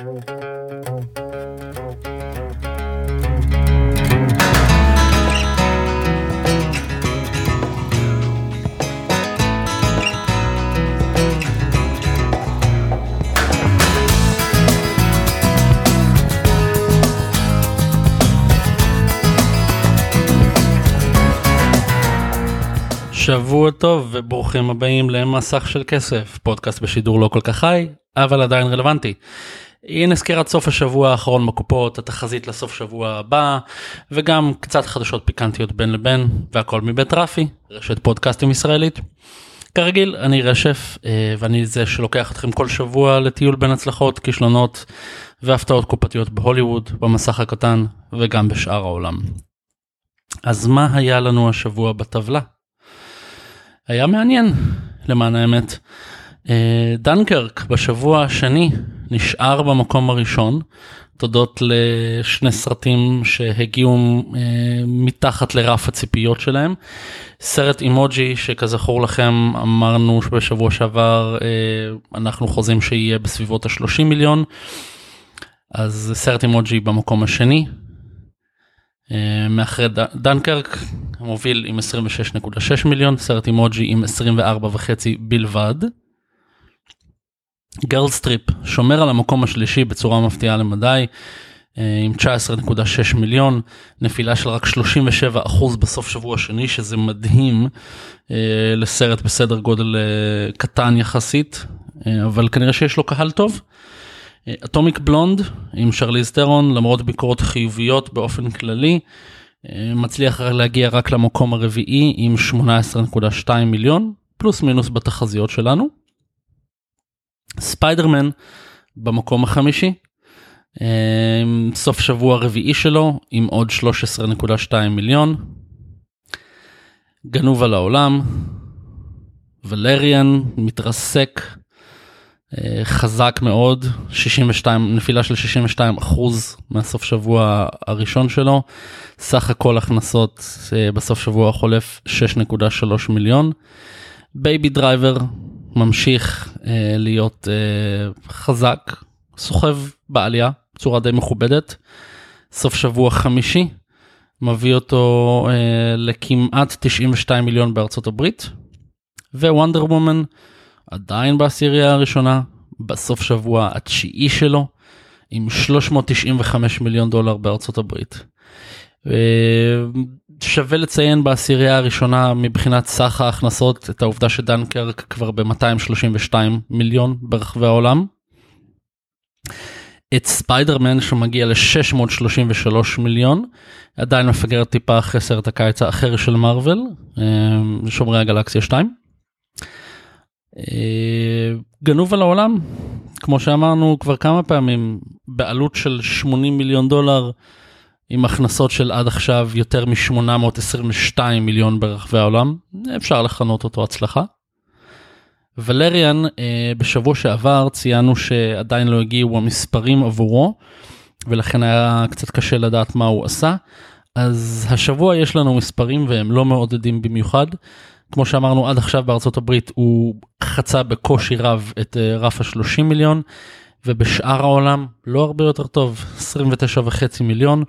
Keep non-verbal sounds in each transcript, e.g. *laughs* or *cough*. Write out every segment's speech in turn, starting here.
שבוע טוב וברוכים הבאים למסך של כסף, פודקאסט בשידור לא כל כך חי, אבל עדיין רלוונטי. הנה סקירת סוף השבוע האחרון בקופות, התחזית לסוף שבוע הבא, וגם קצת חדשות פיקנטיות בין לבין, והכל מבית רפי, רשת פודקאסטים ישראלית. כרגיל, אני רשף, אה, ואני זה שלוקח אתכם כל שבוע לטיול בין הצלחות, כישלונות והפתעות קופתיות בהוליווד, במסך הקטן וגם בשאר העולם. אז מה היה לנו השבוע בטבלה? היה מעניין למען האמת. אה, דנקרק בשבוע השני נשאר במקום הראשון תודות לשני סרטים שהגיעו אה, מתחת לרף הציפיות שלהם. סרט אימוג'י שכזכור לכם אמרנו בשבוע שעבר אה, אנחנו חוזים שיהיה בסביבות ה-30 מיליון. אז סרט אימוג'י במקום השני. מאחרי דנקרק מוביל עם 26.6 מיליון, סרט אימוג'י עם 24.5 בלבד. Girls Trip שומר על המקום השלישי בצורה מפתיעה למדי, אה, עם 19.6 מיליון, נפילה של רק 37 אחוז בסוף שבוע שני, שזה מדהים אה, לסרט בסדר גודל אה, קטן יחסית, אבל כנראה שיש לו קהל טוב. אטומיק בלונד עם שרליז טרון, למרות ביקורות חיוביות באופן כללי, מצליח להגיע רק למקום הרביעי עם 18.2 מיליון, פלוס מינוס בתחזיות שלנו. ספיידרמן במקום החמישי, סוף שבוע רביעי שלו עם עוד 13.2 מיליון. גנוב על העולם, ולריאן מתרסק אה, חזק מאוד 62 נפילה של 62 אחוז מהסוף שבוע הראשון שלו סך הכל הכנסות אה, בסוף שבוע החולף 6.3 מיליון. Baby Driver ממשיך אה, להיות חזק סוחב בעלייה בצורה די מכובדת. סוף שבוע חמישי מביא אותו לכמעט 92 מיליון בארצות הברית. ווונדר וומן עדיין בעשירייה הראשונה, בסוף שבוע התשיעי שלו, עם 395 מיליון דולר בארצות הברית. שווה לציין בעשירייה הראשונה מבחינת סך ההכנסות את העובדה שדנקרק כבר ב-232 מיליון ברחבי העולם. את ספיידרמן שמגיע ל-633 מיליון, עדיין מפגר טיפה אחרי סרט הקיץ האחר של מארוול, אה, שומרי הגלקסיה 2. אה, גנוב על העולם, כמו שאמרנו כבר כמה פעמים, בעלות של 80 מיליון דולר, עם הכנסות של עד עכשיו יותר מ-822 מיליון ברחבי העולם, אפשר לכנות אותו הצלחה. ולריאן, אה, בשבוע שעבר ציינו שעדיין לא הגיעו המספרים עבורו, ולכן היה קצת קשה לדעת מה הוא עשה. אז השבוע יש לנו מספרים והם לא מעודדים במיוחד. כמו שאמרנו עד עכשיו בארצות הברית הוא חצה בקושי רב את אה, רף ה-30 מיליון ובשאר העולם לא הרבה יותר טוב 29 וחצי מיליון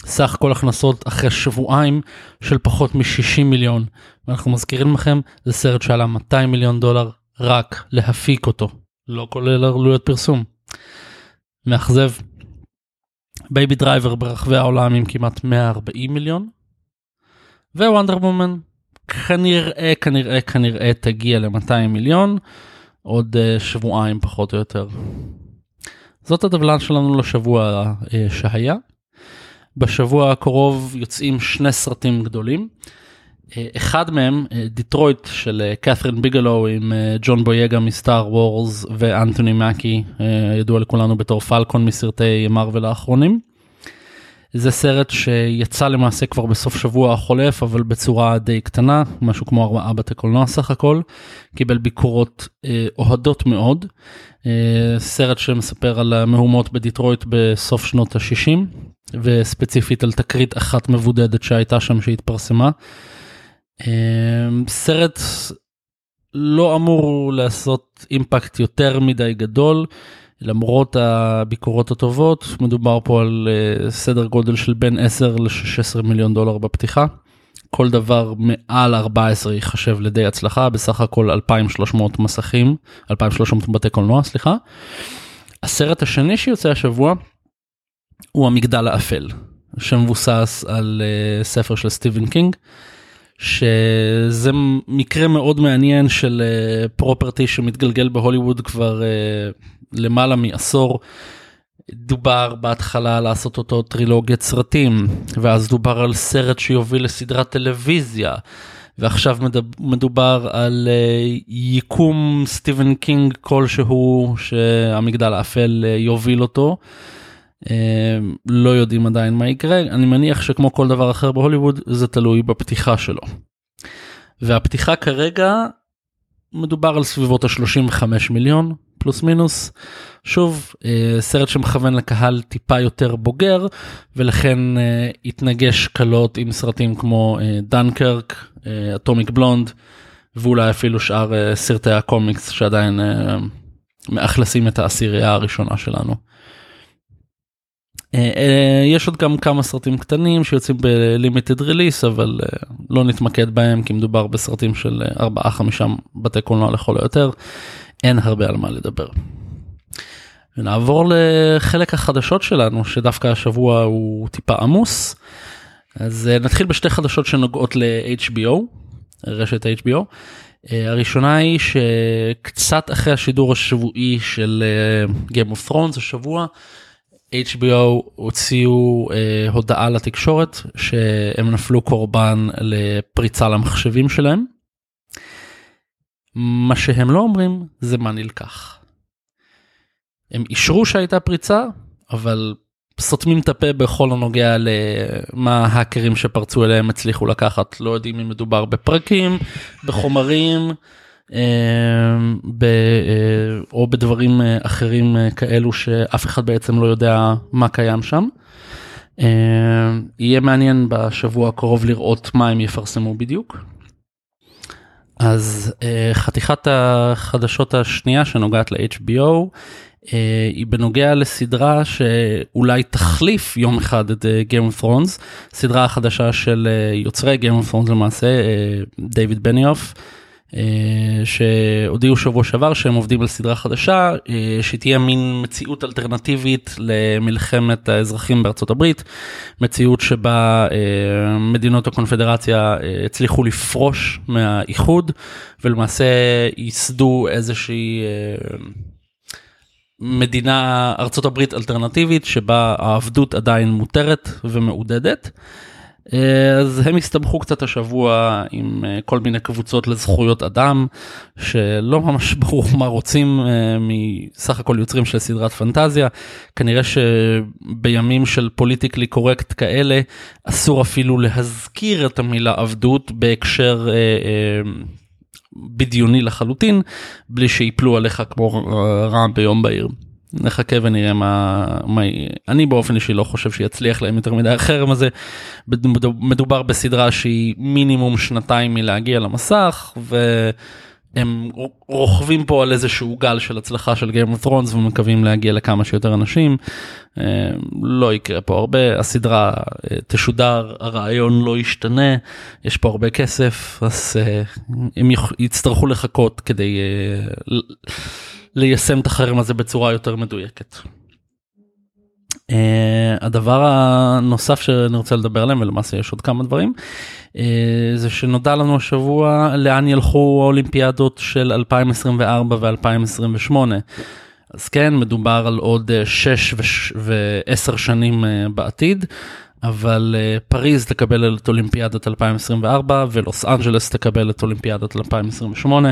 סך כל הכנסות אחרי שבועיים של פחות מ-60 מיליון ואנחנו מזכירים לכם זה סרט שעלה 200 מיליון דולר רק להפיק אותו לא כולל עלויות פרסום. מאכזב. Baby Driver ברחבי העולם עם כמעט 140 מיליון. ו Wonder Woman כנראה כנראה כנראה תגיע ל-200 מיליון עוד אה, שבועיים פחות או יותר. זאת הטבלה שלנו לשבוע אה, שהיה. בשבוע הקרוב יוצאים שני סרטים גדולים. אה, אחד מהם, דיטרויט של קת'רין ביגלו עם ג'ון בויגה מסטאר וורס ואנטוני מקי, ידוע לכולנו בתור פלקון מסרטי מרוויל האחרונים. זה סרט שיצא למעשה כבר בסוף שבוע החולף אבל בצורה די קטנה משהו כמו ארבעה בתי קולנוע סך הכל קיבל ביקורות אה, אוהדות מאוד אה, סרט שמספר על המהומות בדיטרויט בסוף שנות ה-60 וספציפית על תקרית אחת מבודדת שהייתה שם שהתפרסמה. אה, סרט לא אמור לעשות אימפקט יותר מדי גדול. למרות הביקורות הטובות, מדובר פה על אה, סדר גודל של בין 10 ל-16 מיליון דולר בפתיחה. כל דבר מעל 14 ייחשב לידי הצלחה, בסך הכל 2,300 מסכים, 2,300 בתי קולנוע, סליחה. הסרט השני שיוצא השבוע הוא המגדל האפל, שמבוסס על אה, ספר של סטיבן קינג, שזה מקרה מאוד מעניין של property אה, שמתגלגל בהוליווד כבר אה, למעלה מעשור. דובר בהתחלה לעשות אותו טרילוגיית סרטים, ואז דובר על סרט שיוביל לסדרת טלוויזיה, ועכשיו מדובר על ייקום סטיבן קינג כלשהו שהמגדל האפל יוביל אותו. Uh, לא יודעים עדיין מה יקרה, אני מניח שכמו כל דבר אחר בהוליווד זה תלוי בפתיחה שלו. והפתיחה כרגע מדובר על סביבות ה-35 מיליון פלוס מינוס. שוב אה, סרט שמכוון לקהל טיפה יותר בוגר ולכן אה, התנגש קלות עם סרטים כמו דנקרק, אטומיק בלונד ואולי אפילו שאר סרטי הקומיקס שעדיין מאכלסים את העשירייה הראשונה שלנו. יש עוד גם כמה סרטים קטנים שיוצאים בלימיטד ריליס אבל לא נתמקד בהם כי מדובר בסרטים של 4-5 בתי קולנוע לכל היותר. אין הרבה על מה לדבר. ונעבור לחלק החדשות שלנו שדווקא השבוע הוא טיפה עמוס. אז אה, נתחיל בשתי חדשות שנוגעות ל-HBO, רשת HBO. אה, הראשונה היא שקצת אחרי השידור השבועי של אה, Game of Thrones השבוע, HBO הוציאו הודעה לתקשורת שהם נפלו קורבן לפריצה למחשבים שלהם. מה שהם לא אומרים זה מה נלקח. הם אישרו שהייתה פריצה, אבל סותמים את הפה בכל הנוגע למה ההאקרים שפרצו אליהם הצליחו לקחת. לא יודעים אם מדובר בפרקים, בחומרים, אה, ב, אה, או בדברים אה, אחרים כאלו שאף אחד בעצם לא יודע מה קיים שם. יהיה מעניין בשבוע הקרוב לראות מה הם יפרסמו בדיוק. אז חתיכת החדשות השנייה שנוגעת ל-HBO היא בנוגע לסדרה שאולי תחליף יום אחד את Game of Thrones, סדרה החדשה של יוצרי Game of Thrones למעשה, דייוויד בניוף. אה, שהודיעו שבוע שעבר שהם עובדים על סדרה חדשה אה, שתהיה מין מציאות אלטרנטיבית למלחמת האזרחים בארצות הברית, מציאות שבה אה, מדינות הקונפדרציה הצליחו לפרוש מהאיחוד ולמעשה ייסדו איזושהי מדינה ארצות הברית אלטרנטיבית שבה העבדות עדיין מותרת ומעודדת. אה, אז הם הסתבכו קצת השבוע עם אה, כל מיני קבוצות לזכויות אדם שלא ממש *laughs* ברור מה רוצים אה, מסך הכל יוצרים של סדרת פנטזיה כנראה שבימים של פוליטיקלי קורקט כאלה אסור אפילו להזכיר את המילה עבדות בהקשר בדיוני לחלוטין בלי שיפלו עליך כמו רעם ביום בהיר. נחכה ונראה מה, מה אני באופן אישי לא חושב שיצליח להם יותר מדי החרם הזה. מדובר בסדרה שהיא מינימום שנתיים מלהגיע למסך והם רוכבים פה על איזשהו גל של הצלחה של Game of Thrones ומקווים להגיע לכמה שיותר אנשים. אה, לא יקרה פה הרבה הסדרה אה, תשודר הרעיון לא ישתנה יש פה הרבה כסף אז אה, הם יצטרכו לחכות כדי. ליישם את החרם הזה בצורה יותר מדויקת. Uh, הדבר הנוסף שאני רוצה לדבר עליהם ולמעשה יש עוד כמה דברים uh, זה שנודע לנו השבוע לאן ילכו האולימפיאדות של 2024 ו2028. אז כן מדובר על עוד 6 ו-10 שנים uh, בעתיד אבל uh, פריז תקבל את אולימפיאדת 2024 ולוס אנג'לס תקבל את אולימפיאדת 2028.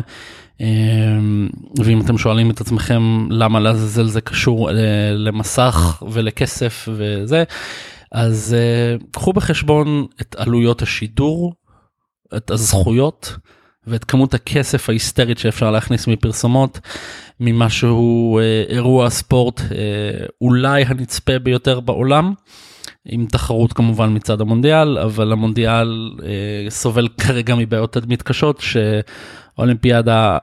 אמ, ואם אתם שואלים את עצמכם למה לעזאזל זה קשור אה, למסך ולכסף וזה, אז אה, קחו בחשבון את עלויות השידור, את הזכויות ואת כמות הכסף ההיסטרית שאפשר להכניס מפרסומות ממשהו אה, אירוע ספורט אולי הנצפה ביותר בעולם. עם תחרות כמובן מצד המונדיאל אבל המונדיאל סובל כרגע מבעיות תדמית קשות. אולימפיאדה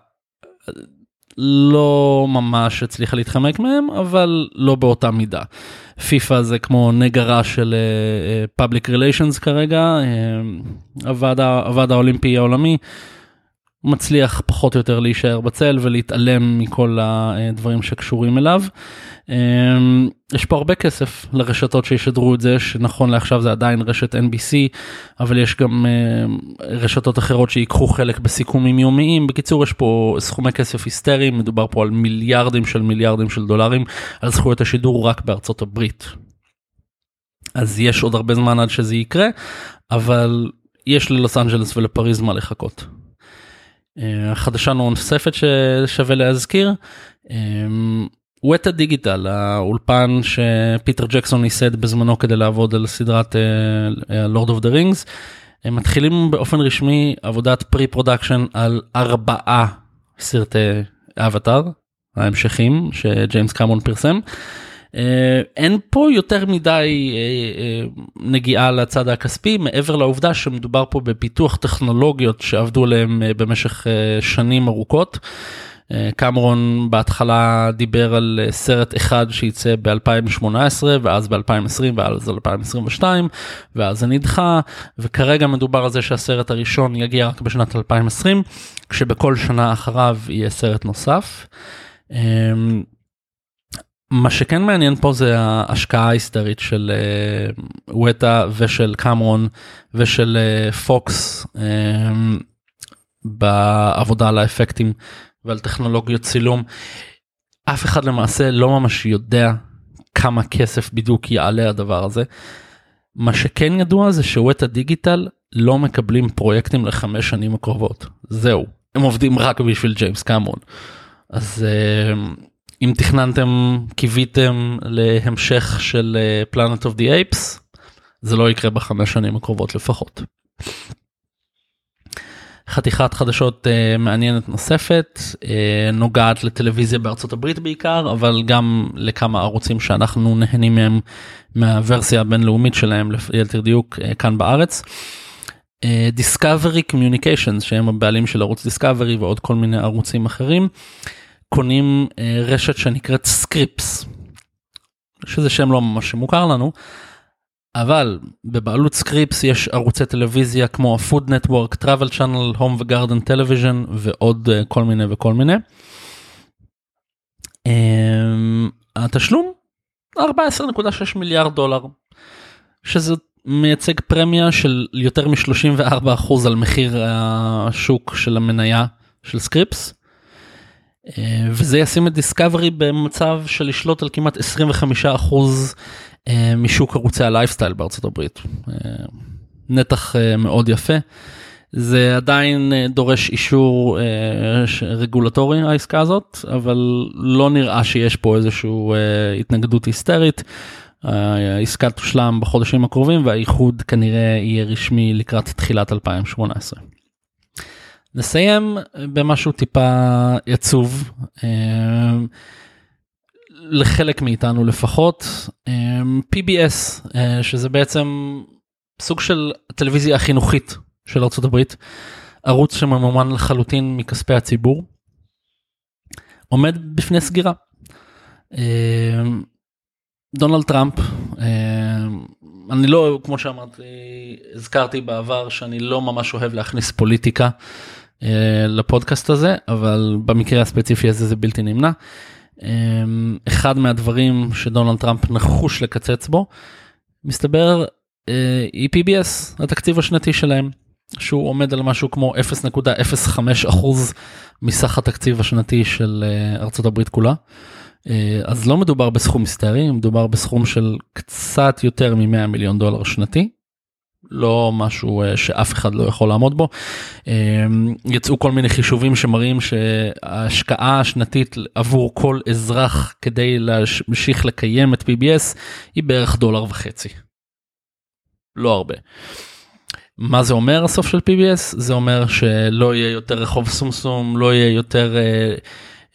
לא ממש הצליחה להתחמק מהם, אבל לא באותה מידה. פיפא זה כמו נגרה של uh, public relations כרגע, uh, הוועד האולימפי העולמי מצליח פחות או יותר להישאר בצל ולהתעלם מכל הדברים שקשורים אליו. אמ, יש פה הרבה כסף לרשתות שישדרו את זה שנכון לעכשיו זה עדיין רשת NBC אבל יש גם אמ, רשתות אחרות שיקחו חלק בסיכומים יומיים בקיצור יש פה סכומי כסף היסטריים מדובר פה על מיליארדים של מיליארדים של דולרים על זכויות השידור רק בארצות הברית. אז יש עוד הרבה זמן עד שזה יקרה אבל יש ללוס אנג'לס ולפריז מה לחכות. אה, חדשה נוספת ששווה להזכיר. וטה דיגיטל האולפן שפיטר ג'קסון ייסד בזמנו כדי לעבוד על סדרת Lord of the Rings. הם מתחילים באופן רשמי עבודת pre-production על ארבעה סרטי אבטאר ההמשכים שג'יימס קמרון פרסם. אה, אין פה יותר מדי אה, אה, נגיעה לצד הכספי מעבר לעובדה שמדובר פה בפיתוח טכנולוגיות שעבדו עליהם במשך שנים ארוכות. קמרון בהתחלה דיבר על סרט אחד שייצא ב-2018 ואז ב-2020 ואז 2022 ואז זה נדחה וכרגע מדובר על זה שהסרט הראשון יגיע רק בשנת 2020 כשבכל שנה אחריו יהיה סרט נוסף. מה שכן מעניין פה זה ההשקעה ההיסטרית של uh, וטה ושל קמרון ושל uh, פוקס uh, בעבודה על האפקטים ועל טכנולוגיות צילום. אף אחד למעשה לא ממש יודע כמה כסף בדיוק יעלה הדבר הזה. מה שכן ידוע זה שווטה דיגיטל לא מקבלים פרויקטים לחמש שנים הקרובות זהו הם עובדים רק בשביל ג'יימס קמרון. אז uh, אם תכננתם קיוויתם להמשך של פלנט אוף די אייפס זה לא יקרה בחמש שנים הקרובות לפחות. חתיכת חדשות uh, מעניינת נוספת uh, נוגעת לטלוויזיה בארצות הברית בעיקר אבל גם לכמה ערוצים שאנחנו נהנים מהם מהוורסיה הבינלאומית שלהם ליתר דיוק אה, כאן בארץ. uh, קומיוניקיישנס שהם הבעלים של ערוץ דיסקאברי ועוד כל מיני ערוצים אחרים. קונים אה, רשת שנקראת סקריפס, שזה שם לא ממש מוכר לנו, אבל בבעלות סקריפס יש ערוצי טלוויזיה כמו ה-Food Network, Travel Channel, Home ו-Garden ועוד אה, כל מיני וכל מיני. אה, התשלום 14.6 מיליארד דולר, שזה מייצג פרמיה של יותר מ-34% על מחיר השוק של המניה של Scripps. אה, וזה ישים את Discovery במצב של לשלוט על כמעט 25% אה, משוק ערוצי הלייפסטייל בארצות הברית. אה, נתח מאוד יפה. זה עדיין דורש אישור רגולטורי העסקה הזאת אבל לא נראה שיש פה איזושהי התנגדות היסטרית. העסקה תושלם בחודשים הקרובים והאיחוד כנראה יהיה רשמי לקראת תחילת 2018. נסיים במשהו טיפה עצוב אה, לחלק מאיתנו לפחות אה, PBS אה, שזה בעצם סוג של טלוויזיה החינוכית של ארה"ב ערוץ שממומן לחלוטין מכספי הציבור עומד בפני סגירה. דונלד טראמפ אני לא כמו שאמרתי הזכרתי בעבר שאני לא ממש אוהב להכניס פוליטיקה לפודקאסט הזה אבל במקרה הספציפי הזה זה בלתי נמנע. אה, אחד מהדברים שדונלד טראמפ נחוש לקצץ בו מסתבר אה, היא PBS התקציב השנתי שלהם שהוא עומד על משהו כמו 0.05 אחוז מסך התקציב השנתי של ארצות הברית כולה. אז לא מדובר בסכום היסטרי מדובר בסכום של קצת יותר מ-100 מיליון דולר שנתי לא משהו אה, שאף אחד לא יכול לעמוד בו. אה, יצאו כל מיני חישובים שמראים שההשקעה השנתית עבור כל אזרח כדי להמשיך לקיים את PBS היא בערך דולר וחצי. לא הרבה. מה זה אומר הסוף של PBS? זה אומר שלא יהיה יותר רחוב סומסום, לא יהיה יותר...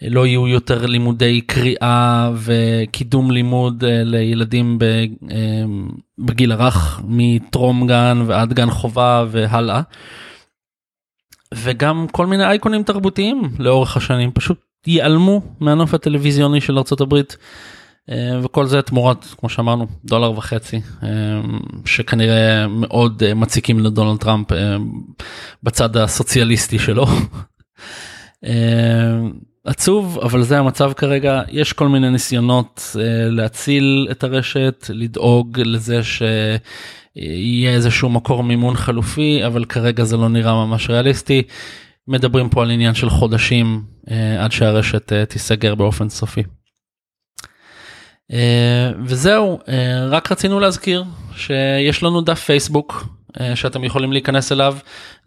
אה, לא יהיו יותר לימודי קריאה וקידום לימוד אה, לילדים אה, בגיל הרך מטרום גן ועד גן חובה והלאה. וגם כל מיני אייקונים תרבותיים לאורך השנים פשוט ייעלמו מהנוף הטלוויזיוני של ארה"ב. וכל זה תמורת כמו שאמרנו דולר וחצי שכנראה מאוד מציקים לדונלד טראמפ בצד הסוציאליסטי שלו. *laughs* עצוב אבל זה המצב כרגע יש כל מיני ניסיונות uh, להציל את הרשת לדאוג לזה שיהיה איזשהו מקור מימון חלופי אבל כרגע זה לא נראה ממש ריאליסטי. מדברים פה על עניין של חודשים uh, עד שהרשת uh, תיסגר באופן סופי. Uh, וזהו uh, רק רצינו להזכיר שיש לנו דף פייסבוק אה, שאתם יכולים להיכנס אליו.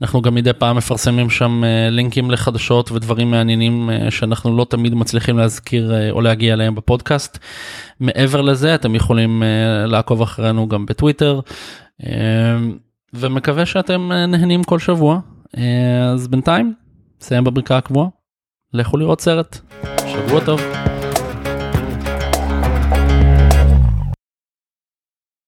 אנחנו גם מדי פעם מפרסמים שם אה, לינקים לחדשות ודברים מעניינים אה, שאנחנו לא תמיד מצליחים להזכיר או להגיע אליהם בפודקאסט. מעבר לזה אתם יכולים לעקוב אחרינו גם בטוויטר ומקווה שאתם נהנים כל שבוע. אז בינתיים, נסיים בבריקה הקבועה, לכו לראות סרט. שבוע טוב.